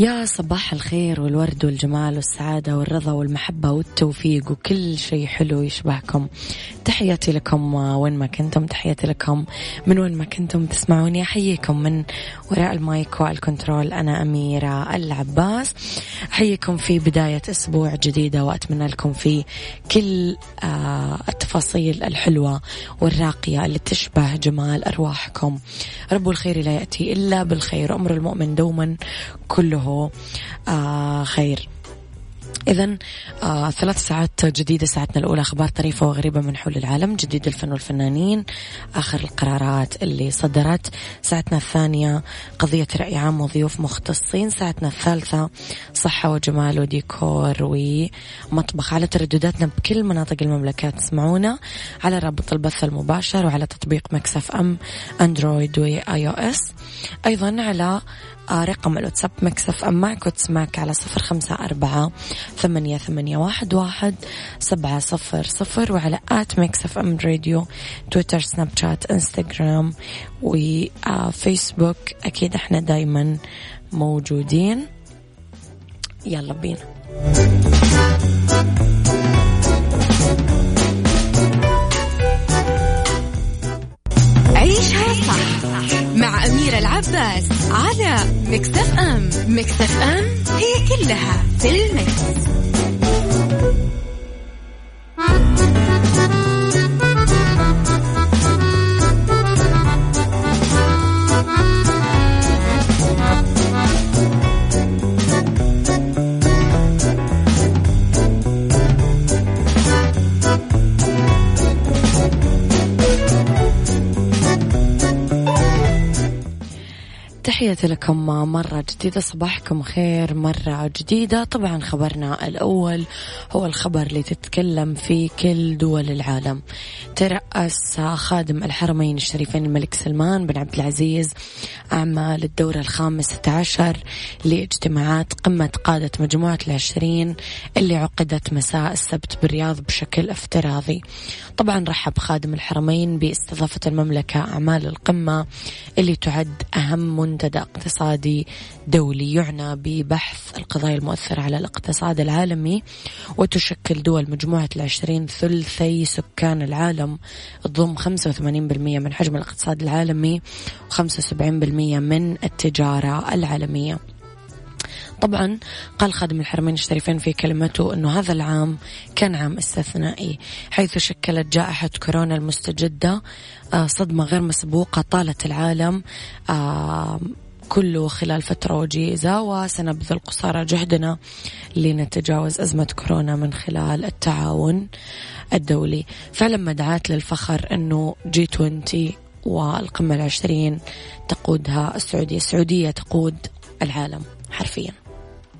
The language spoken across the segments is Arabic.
يا صباح الخير والورد والجمال والسعادة والرضا والمحبة والتوفيق وكل شيء حلو يشبهكم. تحياتي لكم وين ما كنتم تحياتي لكم. من وين ما كنتم تسمعوني أحييكم من وراء المايك والكنترول. أنا أميرة العباس. أحييكم في بداية أسبوع جديدة وأتمنى لكم في كل آه، التفاصيل الحلوة والراقية اللي تشبه جمال أرواحكم. رب الخير لا يأتي إلا بالخير. أمر المؤمن دوما كله. آه خير. إذا آه ثلاث ساعات جديدة ساعتنا الأولى أخبار طريفة وغريبة من حول العالم جديد الفن والفنانين آخر القرارات اللي صدرت. ساعتنا الثانية قضية رأي عام وضيوف مختصين. ساعتنا الثالثة صحة وجمال وديكور ومطبخ. على تردداتنا بكل مناطق المملكة تسمعونا على رابط البث المباشر وعلى تطبيق Mix FM Android و iOS أيضا على رقم الواتساب Mix FM معك وتسمعك على صفر خمسة أربعة ثمانية, ثمانية واحد, واحد سبعة صفر صفر وعلى at Mix FM Radio تويتر سناب شات إنستغرام وفيسبوك أكيد إحنا دايما موجودين. يلا بينا. مع أميرة العباس على مكتف أم مكتف أم هي كلها في المكس. تحياتي لكم مرة جديدة صباحكم خير مرة جديدة. طبعا خبرنا الأول هو الخبر اللي تتكلم في كل دول العالم. ترأس خادم الحرمين الشريفين الملك سلمان بن عبد العزيز أعمال الدورة الخامسة عشر لاجتماعات قمة قادة مجموعة العشرين اللي عقدت مساء السبت بالرياض بشكل افتراضي. طبعا رحب خادم الحرمين باستضافة المملكة أعمال القمة اللي تعد أهم منتدى اقتصادي دولي يعنى ببحث القضايا المؤثرة على الاقتصاد العالمي وتشكل دول مجموعة العشرين ثلثي سكان العالم تضم 85% من حجم الاقتصاد العالمي و75% من التجارة العالمية. طبعا قال خادم الحرمين الشريفين في كلمته أنه هذا العام كان عام استثنائي حيث شكلت جائحة كورونا المستجدة آه، صدمة غير مسبوقة طالت العالم كله خلال فترة وجيزة وسنبذل قصارى جهدنا لنتجاوز أزمة كورونا من خلال التعاون الدولي. فلما دعات للفخر أنه جي 20 والقمة العشرين تقودها السعودية السعودية تقود العالم حرفيا.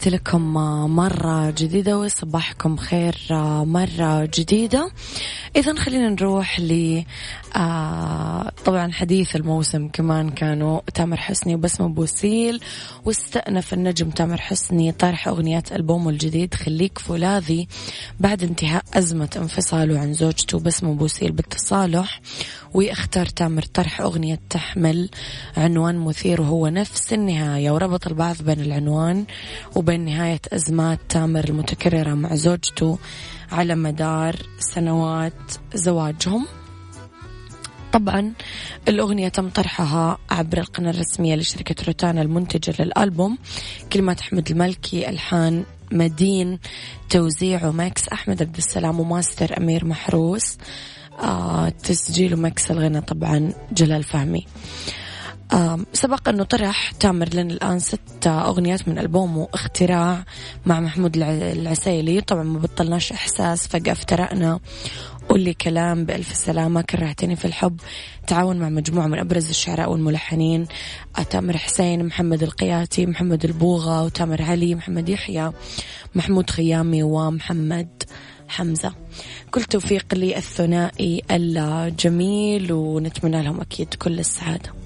تحياتي لكم مرة جديدة وصباحكم خير مرة جديدة. إذا خلينا نروح ل آه طبعا حديث الموسم كمان كانوا تامر حسني وبسمة بوسيل واستأنف النجم تامر حسني طرح أغنيات ألبومه الجديد خليك فولاذي بعد انتهاء أزمة انفصاله عن زوجته بسمة بوسيل بالتصالح. واختار تامر طرح أغنية تحمل عنوان مثير وهو نفس النهاية وربط البعض بين العنوان وبين نهاية أزمات تامر المتكررة مع زوجته على مدار سنوات زواجهم. طبعا الأغنية تم طرحها عبر القناة الرسمية لشركة روتانا المنتجة للألبوم. كلمات أحمد المالكي ألحان مدين توزيع ماكس أحمد عبد السلام وماستر أمير محروس. آه تسجيل ومكس الغنى طبعا جلال فهمي. آه سبق أنه طرح تامر لنا الآن ست أغنيات من ألبومه اختراع مع محمود العسيلي. طبعا ما بطلناش إحساس فجأة افترقنا. قول لي كلام بألف سلامة كرهتني في الحب. تعاون مع مجموعة من أبرز الشعراء والملحنين. تامر حسين محمد القياتي محمد البوغة وتامر علي محمد يحيى محمود خيامي ومحمد حمزة. كل توفيق للثنائي الجميل ونتمنى لهم أكيد كل السعادة.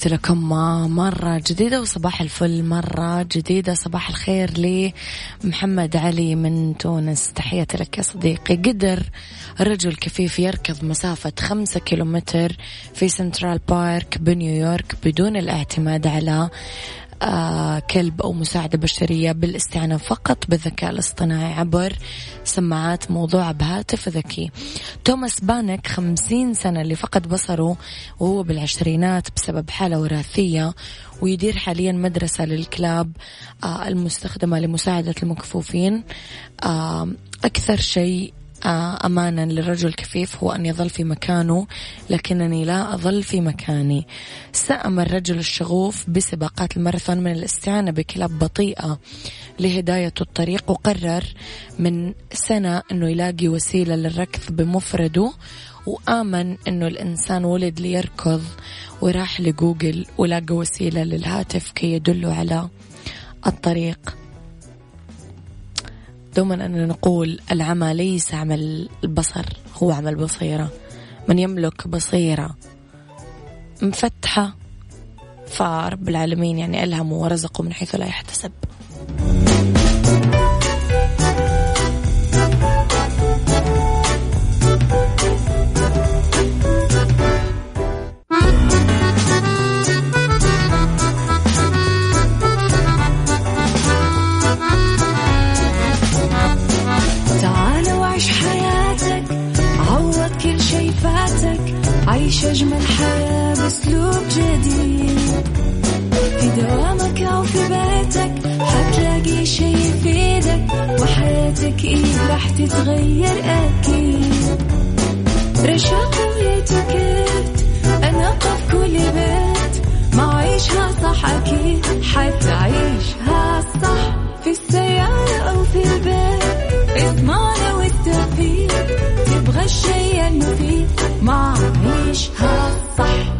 تحياتي لكم مرة جديدة وصباح الفل. مرة جديدة صباح الخير لمحمد علي من تونس. تحياتي لك يا صديقي. قدر رجل كفيف يركض مسافة خمسة كيلومتر في سنترال بارك بنيويورك بدون الاعتماد على كلب أو مساعدة بشرية بالاستعانة فقط بالذكاء الاصطناعي عبر سماعات موضوعة بهاتف ذكي. توماس بانك خمسين سنة اللي فقد بصره وهو بالعشرينات بسبب حالة وراثية ويدير حاليا مدرسة للكلاب آه المستخدمة لمساعدة المكفوفين. آه أكثر شيء آه، أمانا للرجل الكفيف هو أن يظل في مكانه لكنني لا أظل في مكاني. سأم الرجل الشغوف بسباقات الماراثون من الاستعانة بكلاب بطيئة لهداية الطريق. وقرر من سنة أنه يلاقي وسيلة للركض بمفرده وآمن أنه الإنسان ولد ليركض وراح لجوجل ولقى وسيلة للهاتف كي يدله على الطريق. دوما أننا نقول العمى ليس عمل البصر هو عمل بصيرة. من يملك بصيرة مفتحة فرب العالمين يعني ألهمه ورزقه من حيث لا يحتسب. وحياتك إيه راح تتغير أكيد. رشاق ويتوكيت أنا قف كل بيت. ما عيشها صح أكيد حتعيشها صح. في السيارة أو في البيت إضمعنا والتوفيق. تبغى الشيء المفيد ما عيشها صح.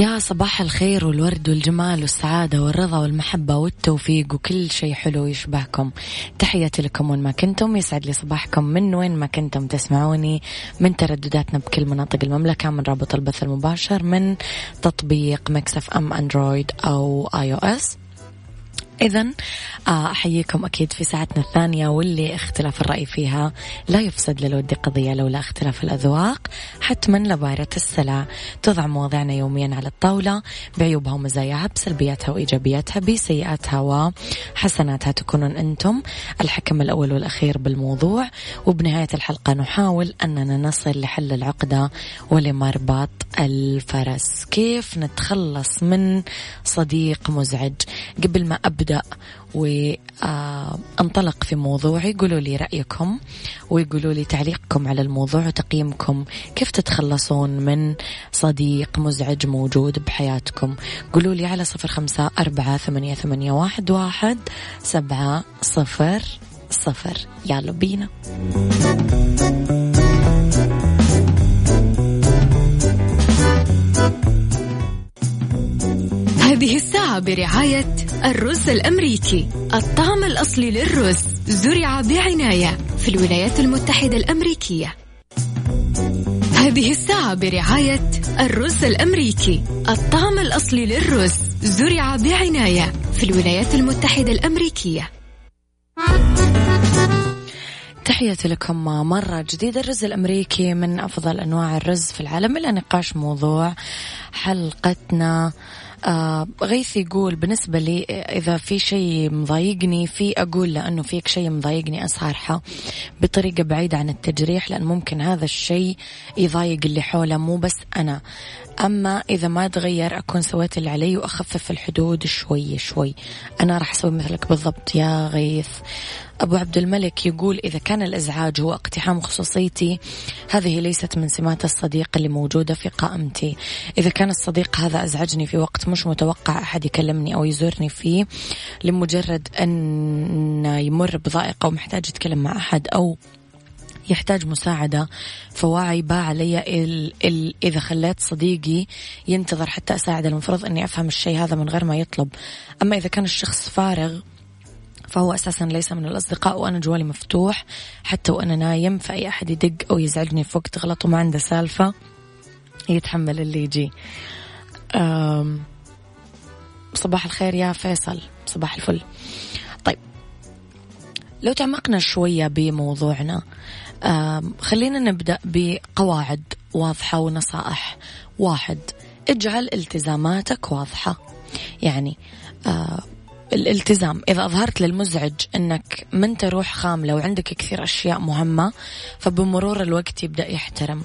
يا صباح الخير والورد والجمال والسعادة والرضا والمحبة والتوفيق وكل شيء حلو يشبهكم. تحياتي لكم وين ما كنتم يسعد لي صباحكم من وين ما كنتم تسمعوني من تردداتنا بكل مناطق المملكة من رابط البث المباشر من تطبيق Mix FM Android أو iOS إذا آه، أحييكم أكيد في ساعتنا الثانية واللي اختلاف الرأي فيها لا يفسد للود قضية لولا اختلاف الأذواق. حتما لبارت السلع تضع مواضيعنا يوميا على الطاولة بعيوبها ومزاياها بسلبياتها وإيجابياتها بسيئاتها وحسناتها تكونون أنتم الحكم الأول والأخير بالموضوع. وبنهاية الحلقة نحاول أننا نصل لحل العقدة ولمربط الفرس. كيف نتخلص من صديق مزعج؟ قبل ما أبدأ وأنطلق في موضوعي. قولوا لي رأيكم ويقولوا لي تعليقكم على الموضوع وتقييمكم. كيف تتخلصون من صديق مزعج موجود بحياتكم؟ قولوا لي على صفر خمسة أربعة ثمانية, ثمانية واحد, واحد سبعة صفر صفر. يلا بينا. هذه الساعة برعاية الرز الأمريكي الطعم الأصلي للرز زرع بعناية في الولايات المتحدة الأمريكية. هذه الساعة برعاية الرز الأمريكي الطعم الأصلي للرز زرع بعناية في الولايات المتحدة الأمريكية. تحياتي لكم مرة جديدة. الرز الأمريكي من أفضل أنواع الرز في العالم. إلى نقاش موضوع حلقتنا آه غيث يقول بالنسبة لي إذا في شيء مضايقني في أقول لأنه فيك شيء مضايقني أصارحه بطريقة بعيدة عن التجريح لأن ممكن هذا الشيء يضايق اللي حوله مو بس أنا. أما إذا ما تغير أكون سويت اللي علي وأخفف الحدود شوي شوي. أنا راح أسوي مثلك بالضبط يا غيث. أبو عبد الملك يقول إذا كان الإزعاج هو اقتحام خصوصيتي هذه ليست من سمات الصديق اللي موجودة في قائمتي. إذا كان الصديق هذا أزعجني في وقت مش متوقع أحد يكلمني أو يزورني فيه لمجرد أن يمر بضائقة ومحتاج يتكلم مع أحد أو يحتاج مساعدة فواعي با علي ال ال إذا خليت صديقي ينتظر حتى أساعده المفروض أني أفهم الشيء هذا من غير ما يطلب. أما إذا كان الشخص فارغ فهو أساسا ليس من الأصدقاء وأنا جوالي مفتوح حتى وأنا نايم فأي أحد يدق أو يزعجني في وقت غلط وما عنده سالفة يتحمل اللي يجي. صباح الخير يا فيصل. صباح الفل. طيب لو تعمقنا شوية بموضوعنا خلينا نبدأ بقواعد واضحة ونصائح. واحد اجعل التزاماتك واضحة. يعني الالتزام. إذا أظهرت للمزعج أنك من تروح خاملة وعندك كثير أشياء مهمة فبمرور الوقت يبدأ يحترم.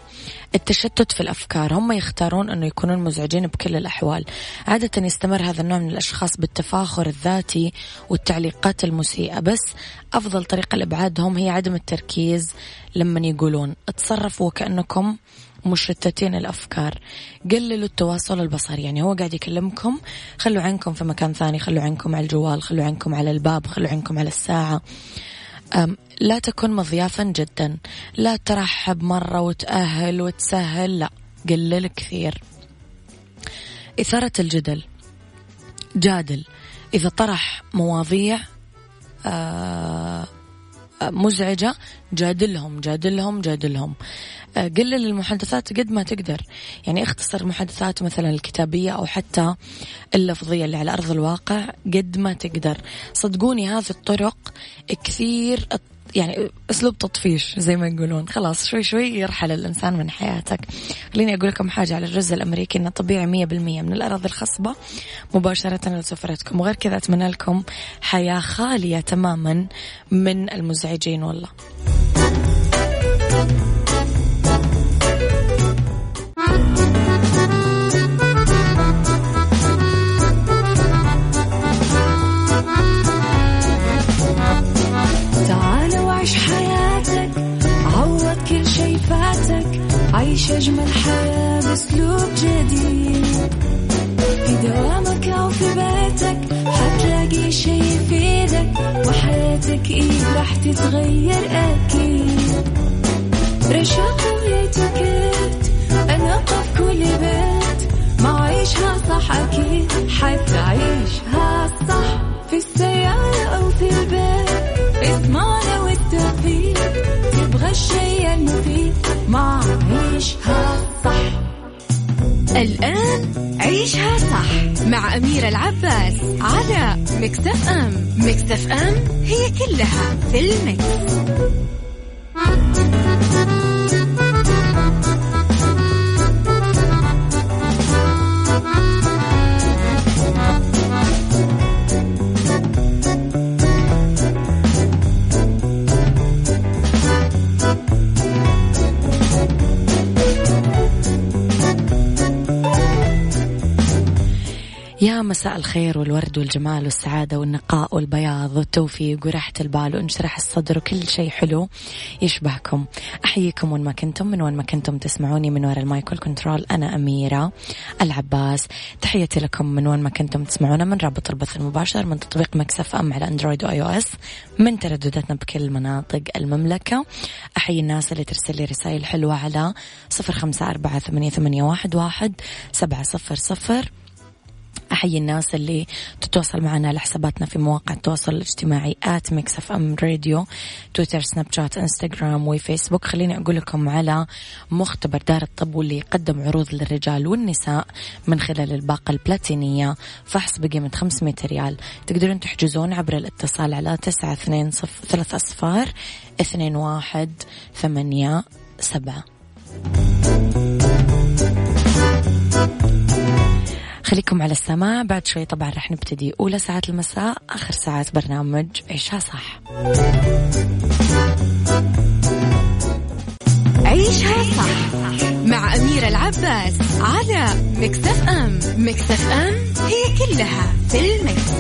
التشتت في الأفكار هم يختارون أنه يكونون مزعجين بكل الأحوال. عادة يستمر هذا النوع من الأشخاص بالتفاخر الذاتي والتعليقات المسيئة. بس أفضل طريقة لإبعادهم هي عدم التركيز لما يقولون. تصرفوا كأنكم مشتتين الأفكار. قللوا التواصل البصري. يعني هو قاعد يكلمكم خلوا عينكم في مكان ثاني خلوا عينكم على الجوال خلوا عينكم على الباب خلوا عينكم على الساعة. لا تكن مضيافا جدا. لا ترحب مرة وتأهل وتسهل. لا قلل كثير. إثارة الجدل. جادل. إذا طرح مواضيع آه مزعجة جادلهم جادلهم جادلهم. قلل المحادثات قد ما تقدر. يعني اختصر المحادثات مثلا الكتابية أو حتى اللفظية اللي على أرض الواقع قد ما تقدر. صدقوني هذه الطرق كثير يعني اسلوب تطفيش زي ما يقولون. خلاص شوي شوي يرحل الإنسان من حياتك. خليني أقول لكم حاجة على الرز الأمريكي إنه طبيعي مية بالمية. من الأراضي الخصبة مباشرة لسفرتكم. وغير كذا أتمنى لكم حياة خالية تماما من المزعجين والله. عيش أجمل حياة بأسلوب جديد. في دوامك أو في بيتك حتلاقي شي يفيدك. وحياتك إيه راح تتغير أكيد. رشاق ويتوكيت أنا قف كل بيت. ما عيشها صح أكيد حتعيشها تبغى الشي المفيد ما عيشها صح الآن عيشها صح مع أميرة العباس على مكتف أم مكتف أم هي كلها في المكس. مساء الخير والورد والجمال والسعادة والنقاء والبياض والتوفيق وراحة البال وانشراح الصدر وكل شيء حلو يشبهكم. أحييكم وين ما كنتم من وين ما كنتم تسمعوني من وراء ال mic وال control أنا أميرة العباس. تحياتي لكم من وين ما كنتم تسمعونا من رابط البث المباشر من تطبيق Mix FM على Android و iOS من تردداتنا بكل مناطق المملكة. أحيي الناس اللي ترسل لي رسائل حلوة على صفر خمسة أربعة ثمانية واحد سبعة صفر صفر. أحيي الناس اللي تتواصل معنا على حساباتنا في مواقع التواصل الاجتماعي at Mix FM Radio تويتر سناب شات انستغرام وفيسبوك خليني أقول لكم على مختبر دار الطب واللي يقدم عروض للرجال والنساء من خلال الباقة البلاتينية فحص بقيمة 500 ريال. تقدرون تحجزون عبر الاتصال على 9 صف ثلاث أصفار اثنين واحد ثمانية سبعة. خليكم على السماع. بعد شوي طبعا رح نبتدي أولى ساعات المساء آخر ساعات برنامج عيشها صح. عيشها صح مع أميرة العباس على مكتف أم. مكتف أم هي كلها في المكس.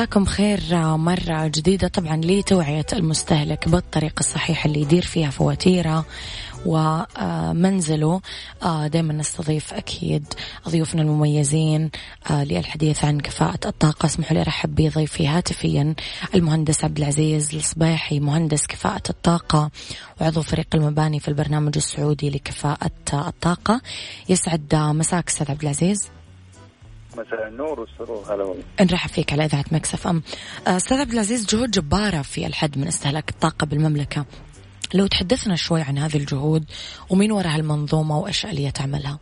مساكم خير مرة جديدة. طبعا لتوعية المستهلك بالطريقة الصحيحة اللي يدير فيها فواتيرة ومنزله. آه، دائما نستضيف أكيد ضيوفنا المميزين آه، للحديث عن كفاءة الطاقة. اسمحوا لي أرحب بضيفي هاتفيا المهندس عبد العزيز الصباحي مهندس كفاءة الطاقة وعضو فريق المباني في البرنامج السعودي لكفاءة الطاقة. يسعد مساك أستاذ عبد العزيز. مساء النور والسرور. هلا والله. نرحب فيك على إذاعة Mix FM. آه، أستاذ عبد العزيز جهود جبارة في الحد من استهلاك الطاقة بالمملكة. لو تحدثنا شوي عن هذه الجهود ومين وراء هالمنظومة وإيش آلية عملها؟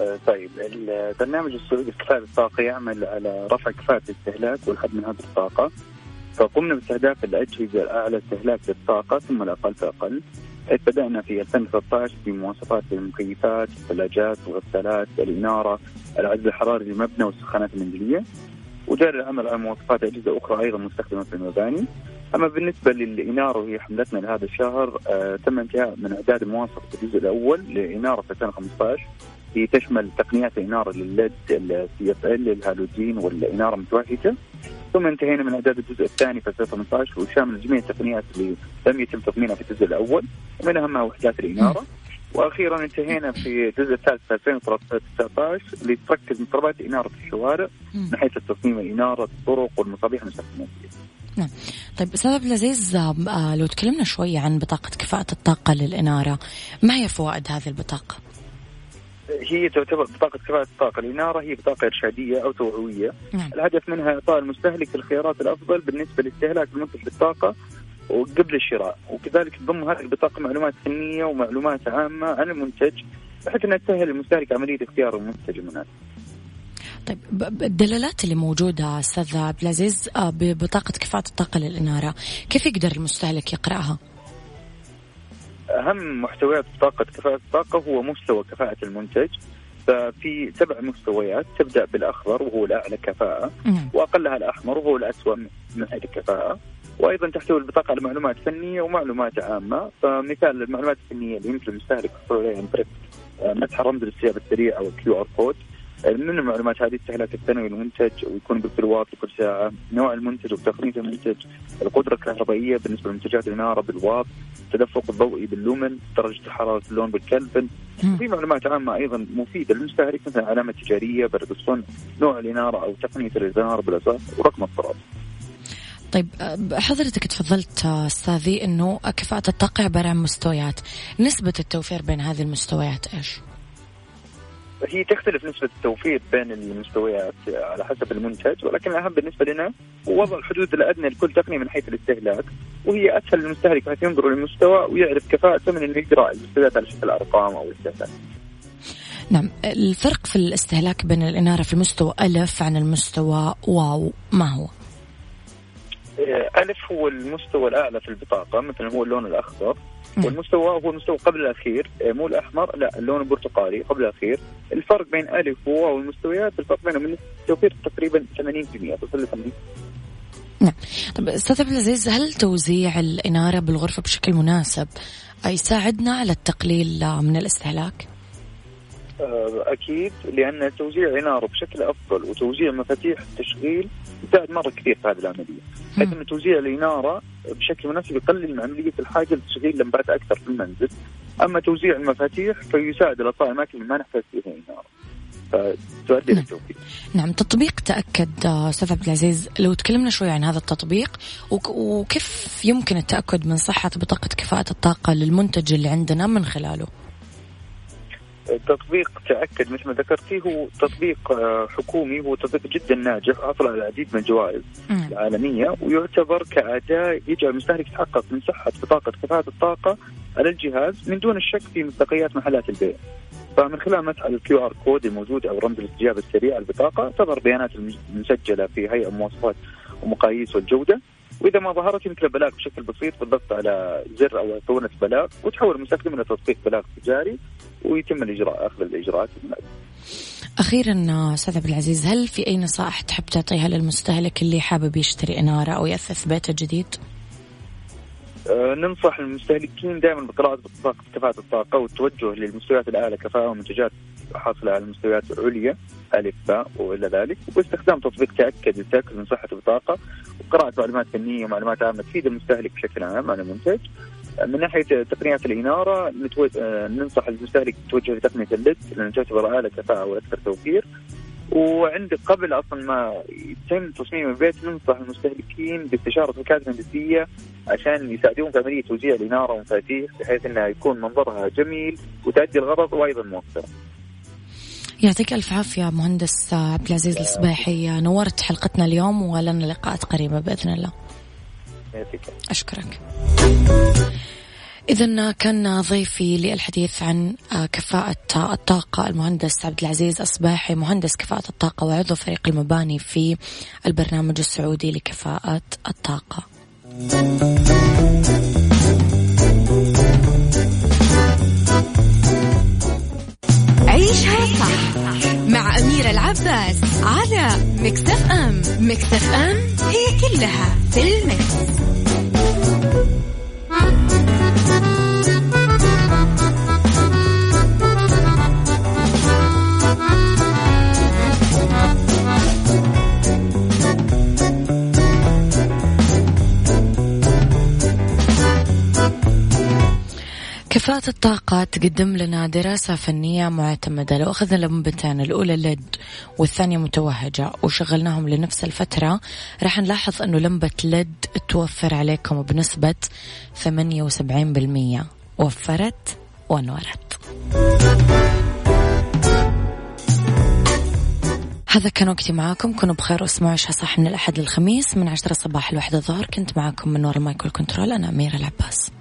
آه طيب البرنامج السعودي لكفاءة الطاقة يعمل على رفع كفاءة الاستهلاك والحد من هذه الطاقة. فقمنا باستهداف الأجهزة الأعلى استهلاك للطاقة ثم الأقل فأقل بدأنا في 2013 بمواصفات المكيفات، الثلاجات، الغسالات، الإنارة، العزل الحراري للمبنى والسخانات المنزلية. وجاري العمل على مواصفات أجهزة أخرى أيضا مستخدمة في المباني. أما بالنسبة للإنارة وهي حملتنا لهذا الشهر آه تم انتهاء من إعداد مواصفة الجزء الأول لإنارة 2015 هي تشمل تقنيات الإنارة للل LED ال CFL الهالوجين والإنارة المتوهجة ثم انتهينا من إعداد الجزء الثاني في 2018 وشامل جميع التقنيات اللي لم يتم تصميمها في الجزء الأول ومن أهمها وحدات الإنارة. وأخيرا انتهينا في الجزء الثالث في 2019 اللي تركز من طلبات إنارة الشوارع من حيث التصميم الإنارة الطرق والمصابيح المستخدمه نعم. طيب أستاذ عبد العزيز آه، لو تكلمنا شوي عن بطاقة كفاءة الطاقة للإنارة ما هي فوائد هذه البطاقة؟ هي تعتبر بطاقة كفاءة الطاقة الإنارة هي بطاقة إرشادية أو توعوية نعم. الهدف منها إعطاء المستهلك الخيارات الأفضل بالنسبة لاستهلاك المنتج للطاقة وقبل الشراء وكذلك تضم هذه البطاقة معلومات فنية ومعلومات عامة عن المنتج بحيث أنها تسهل المستهلك عملية اختيار المنتج المناسب طيب الدلالات اللي موجودة أستاذ عبد العزيز آه، ببطاقة كفاءة الطاقة للإنارة كيف يقدر المستهلك يقرأها؟ أهم محتويات بطاقه كفاءة الطاقة هو مستوى كفاءة المنتج. ففي سبع مستويات تبدأ بالأخضر وهو الاعلى كفاءة وأقلها الأحمر وهو الاسوء من حيث الكفاءه وأيضا تحتوي البطاقة على معلومات فنية ومعلومات عامة. فمثال المعلومات الفنية اللي يمكن المستهلك يحصل عليها عن طريق مسح رمز الاستجابه السريع أو ال QR code. من المعلومات هذه استهلاك السنوي للمنتج ويكون بالكيلوواط لكل ساعة، نوع المنتج وتقنيه المنتج، القدرة الكهربائية بالنسبة لمنتجات الاناره بالواط، التدفق الضوئي باللومن، درجة حراره اللون بالكلفن، في معلومات عامة أيضا مفيدة للمستهلك مثل علامه تجاريه، بلد الصنع، نوع الإنارة أو تقنية الاناره بالأساس ورقم الطراز. طيب حضرتك تفضلت أستاذي إنه كفاءة الطاقة عبارة عن مستويات، نسبة التوفير بين هذه المستويات إيش؟ هي تختلف نسبة التوفير بين المستويات على حسب المنتج ولكن الأهم بالنسبة لنا هو وضع الحدود الأدنى لكل تقنية من حيث الاستهلاك وهي أسهل للمستهلك بحيث ينظر للمستوى ويعرف كفاءته من إنه يقرأ المستويات على شكل أرقام أو استهلاك. نعم الفرق في الاستهلاك بين الإنارة في المستوى ألف عن المستوى واو ما هو؟ ألف هو المستوى الأعلى في البطاقة مثلا هو اللون الأخضر والمستوى هو المستوى قبل الأخير. آه، مو الأحمر لا اللون البرتقالي قبل الأخير. الفرق بين ألف وواو المستويات الفرق بينهم من التوفير تقريبا 80% تصل ل 80 نعم. طب أستاذ عبد العزيز هل توزيع الإنارة بالغرفة بشكل مناسب يساعدنا على التقليل من الإستهلاك؟ آه، أكيد لأن توزيع الاناره بشكل أفضل وتوزيع مفاتيح التشغيل يساعد مرة كثير في هذه العملية، حيث ان توزيع الإنارة بشكل مناسب يقلل من عملية الحاجة لتشغيل لمبات أكثر في المنزل، أما توزيع المفاتيح فيساعد الاطفال الاماكن اللي ما نحتاج فيها إنارة. فتؤدي نعم. نعم تطبيق تأكد أستاذ عبد العزيز لو تكلمنا شوي عن هذا التطبيق وكيف يمكن التأكد من صحة بطاقة كفاءة الطاقة للمنتج اللي عندنا من خلاله؟ تطبيق تأكد مثل ما ذكرتي هو تطبيق آه، حكومي هو تطبيق جدا حائز على العديد من الجوائز العالمية ويعتبر كأداة يجعل المستهلك يتحقق من صحة بطاقة كفاءة الطاقة على الجهاز من دون الشك في مصداقيات محلات البيع. فمن خلال مسح ال QR code الموجود أو رمز الاستجابة السريع البطاقه تظهر بيانات المسجلة في هيئة مواصفات ومقاييس والجودة وإذا ما ظهرت يمكن البلاغ بشكل بسيط بالضغط على زر أو ايقونه بلاغ وتحول المستخدم إلى تطبيق بلاغ تجاري ويتم الإجراء أخذ الإجراءات أخيرا أستاذ عبد العزيز هل في أي نصائح تحب تعطيها للمستهلك اللي حابب يشتري أنارة أو يأثث بيته جديد؟ أه ننصح المستهلكين دائما بقراءة بطاقة كفاءة الطاقة والتوجه للمستويات الأعلى كفاءة ومنتجات حاصلة على المستويات العليا ألف باء وإلى ذلك واستخدام تطبيق تأكد للتأكد من صحة البطاقة وقراءة معلومات فنية ومعلومات عامة تفيد المستهلك بشكل عام عن المنتج. من ناحية تقنيات الإنارة آه، ننصح المستهلك يتوجه لتقنية الليد لأن تعتبر أعلى كفاءة وأكثر توفير. وعند قبل أصلا ما يتم تصميم البيت ننصح المستهلكين باستشاره وكاله هندسية عشان يساعدون في عملية توزيع الإنارة والمفاتيح بحيث انها يكون منظرها جميل وتؤدي الغرض وأيضا موفره. يعطيك ألف عافية مهندس عبد العزيز الصباحي نورت حلقتنا اليوم ولنا لقاءات قريبة بإذن الله. أشكرك. إذا كان ضيفي للحديث عن كفاءة الطاقة المهندس عبد العزيز أصباحي مهندس كفاءة الطاقة وعضو فريق المباني في البرنامج السعودي لكفاءة الطاقة. عيشها صح مع أميرة العباس على مكتف أم مكتف أم هي كلها في المكس. كفاءة الطاقة تقدم لنا دراسة فنية معتمدة. لو أخذنا اللمبتين الأولى LED والثانية متوهجة وشغلناهم لنفس الفترة راح نلاحظ أنه لمبة LED توفر عليكم بنسبة 78% وفرت ونورت. هذا كان وقتي معاكم. كونوا بخير واسمعوا عيشها صح من الأحد للخميس من عشرة صباح لواحدة الظهر. كنت معاكم من وراء ال mic وال control أنا أميرة العباس.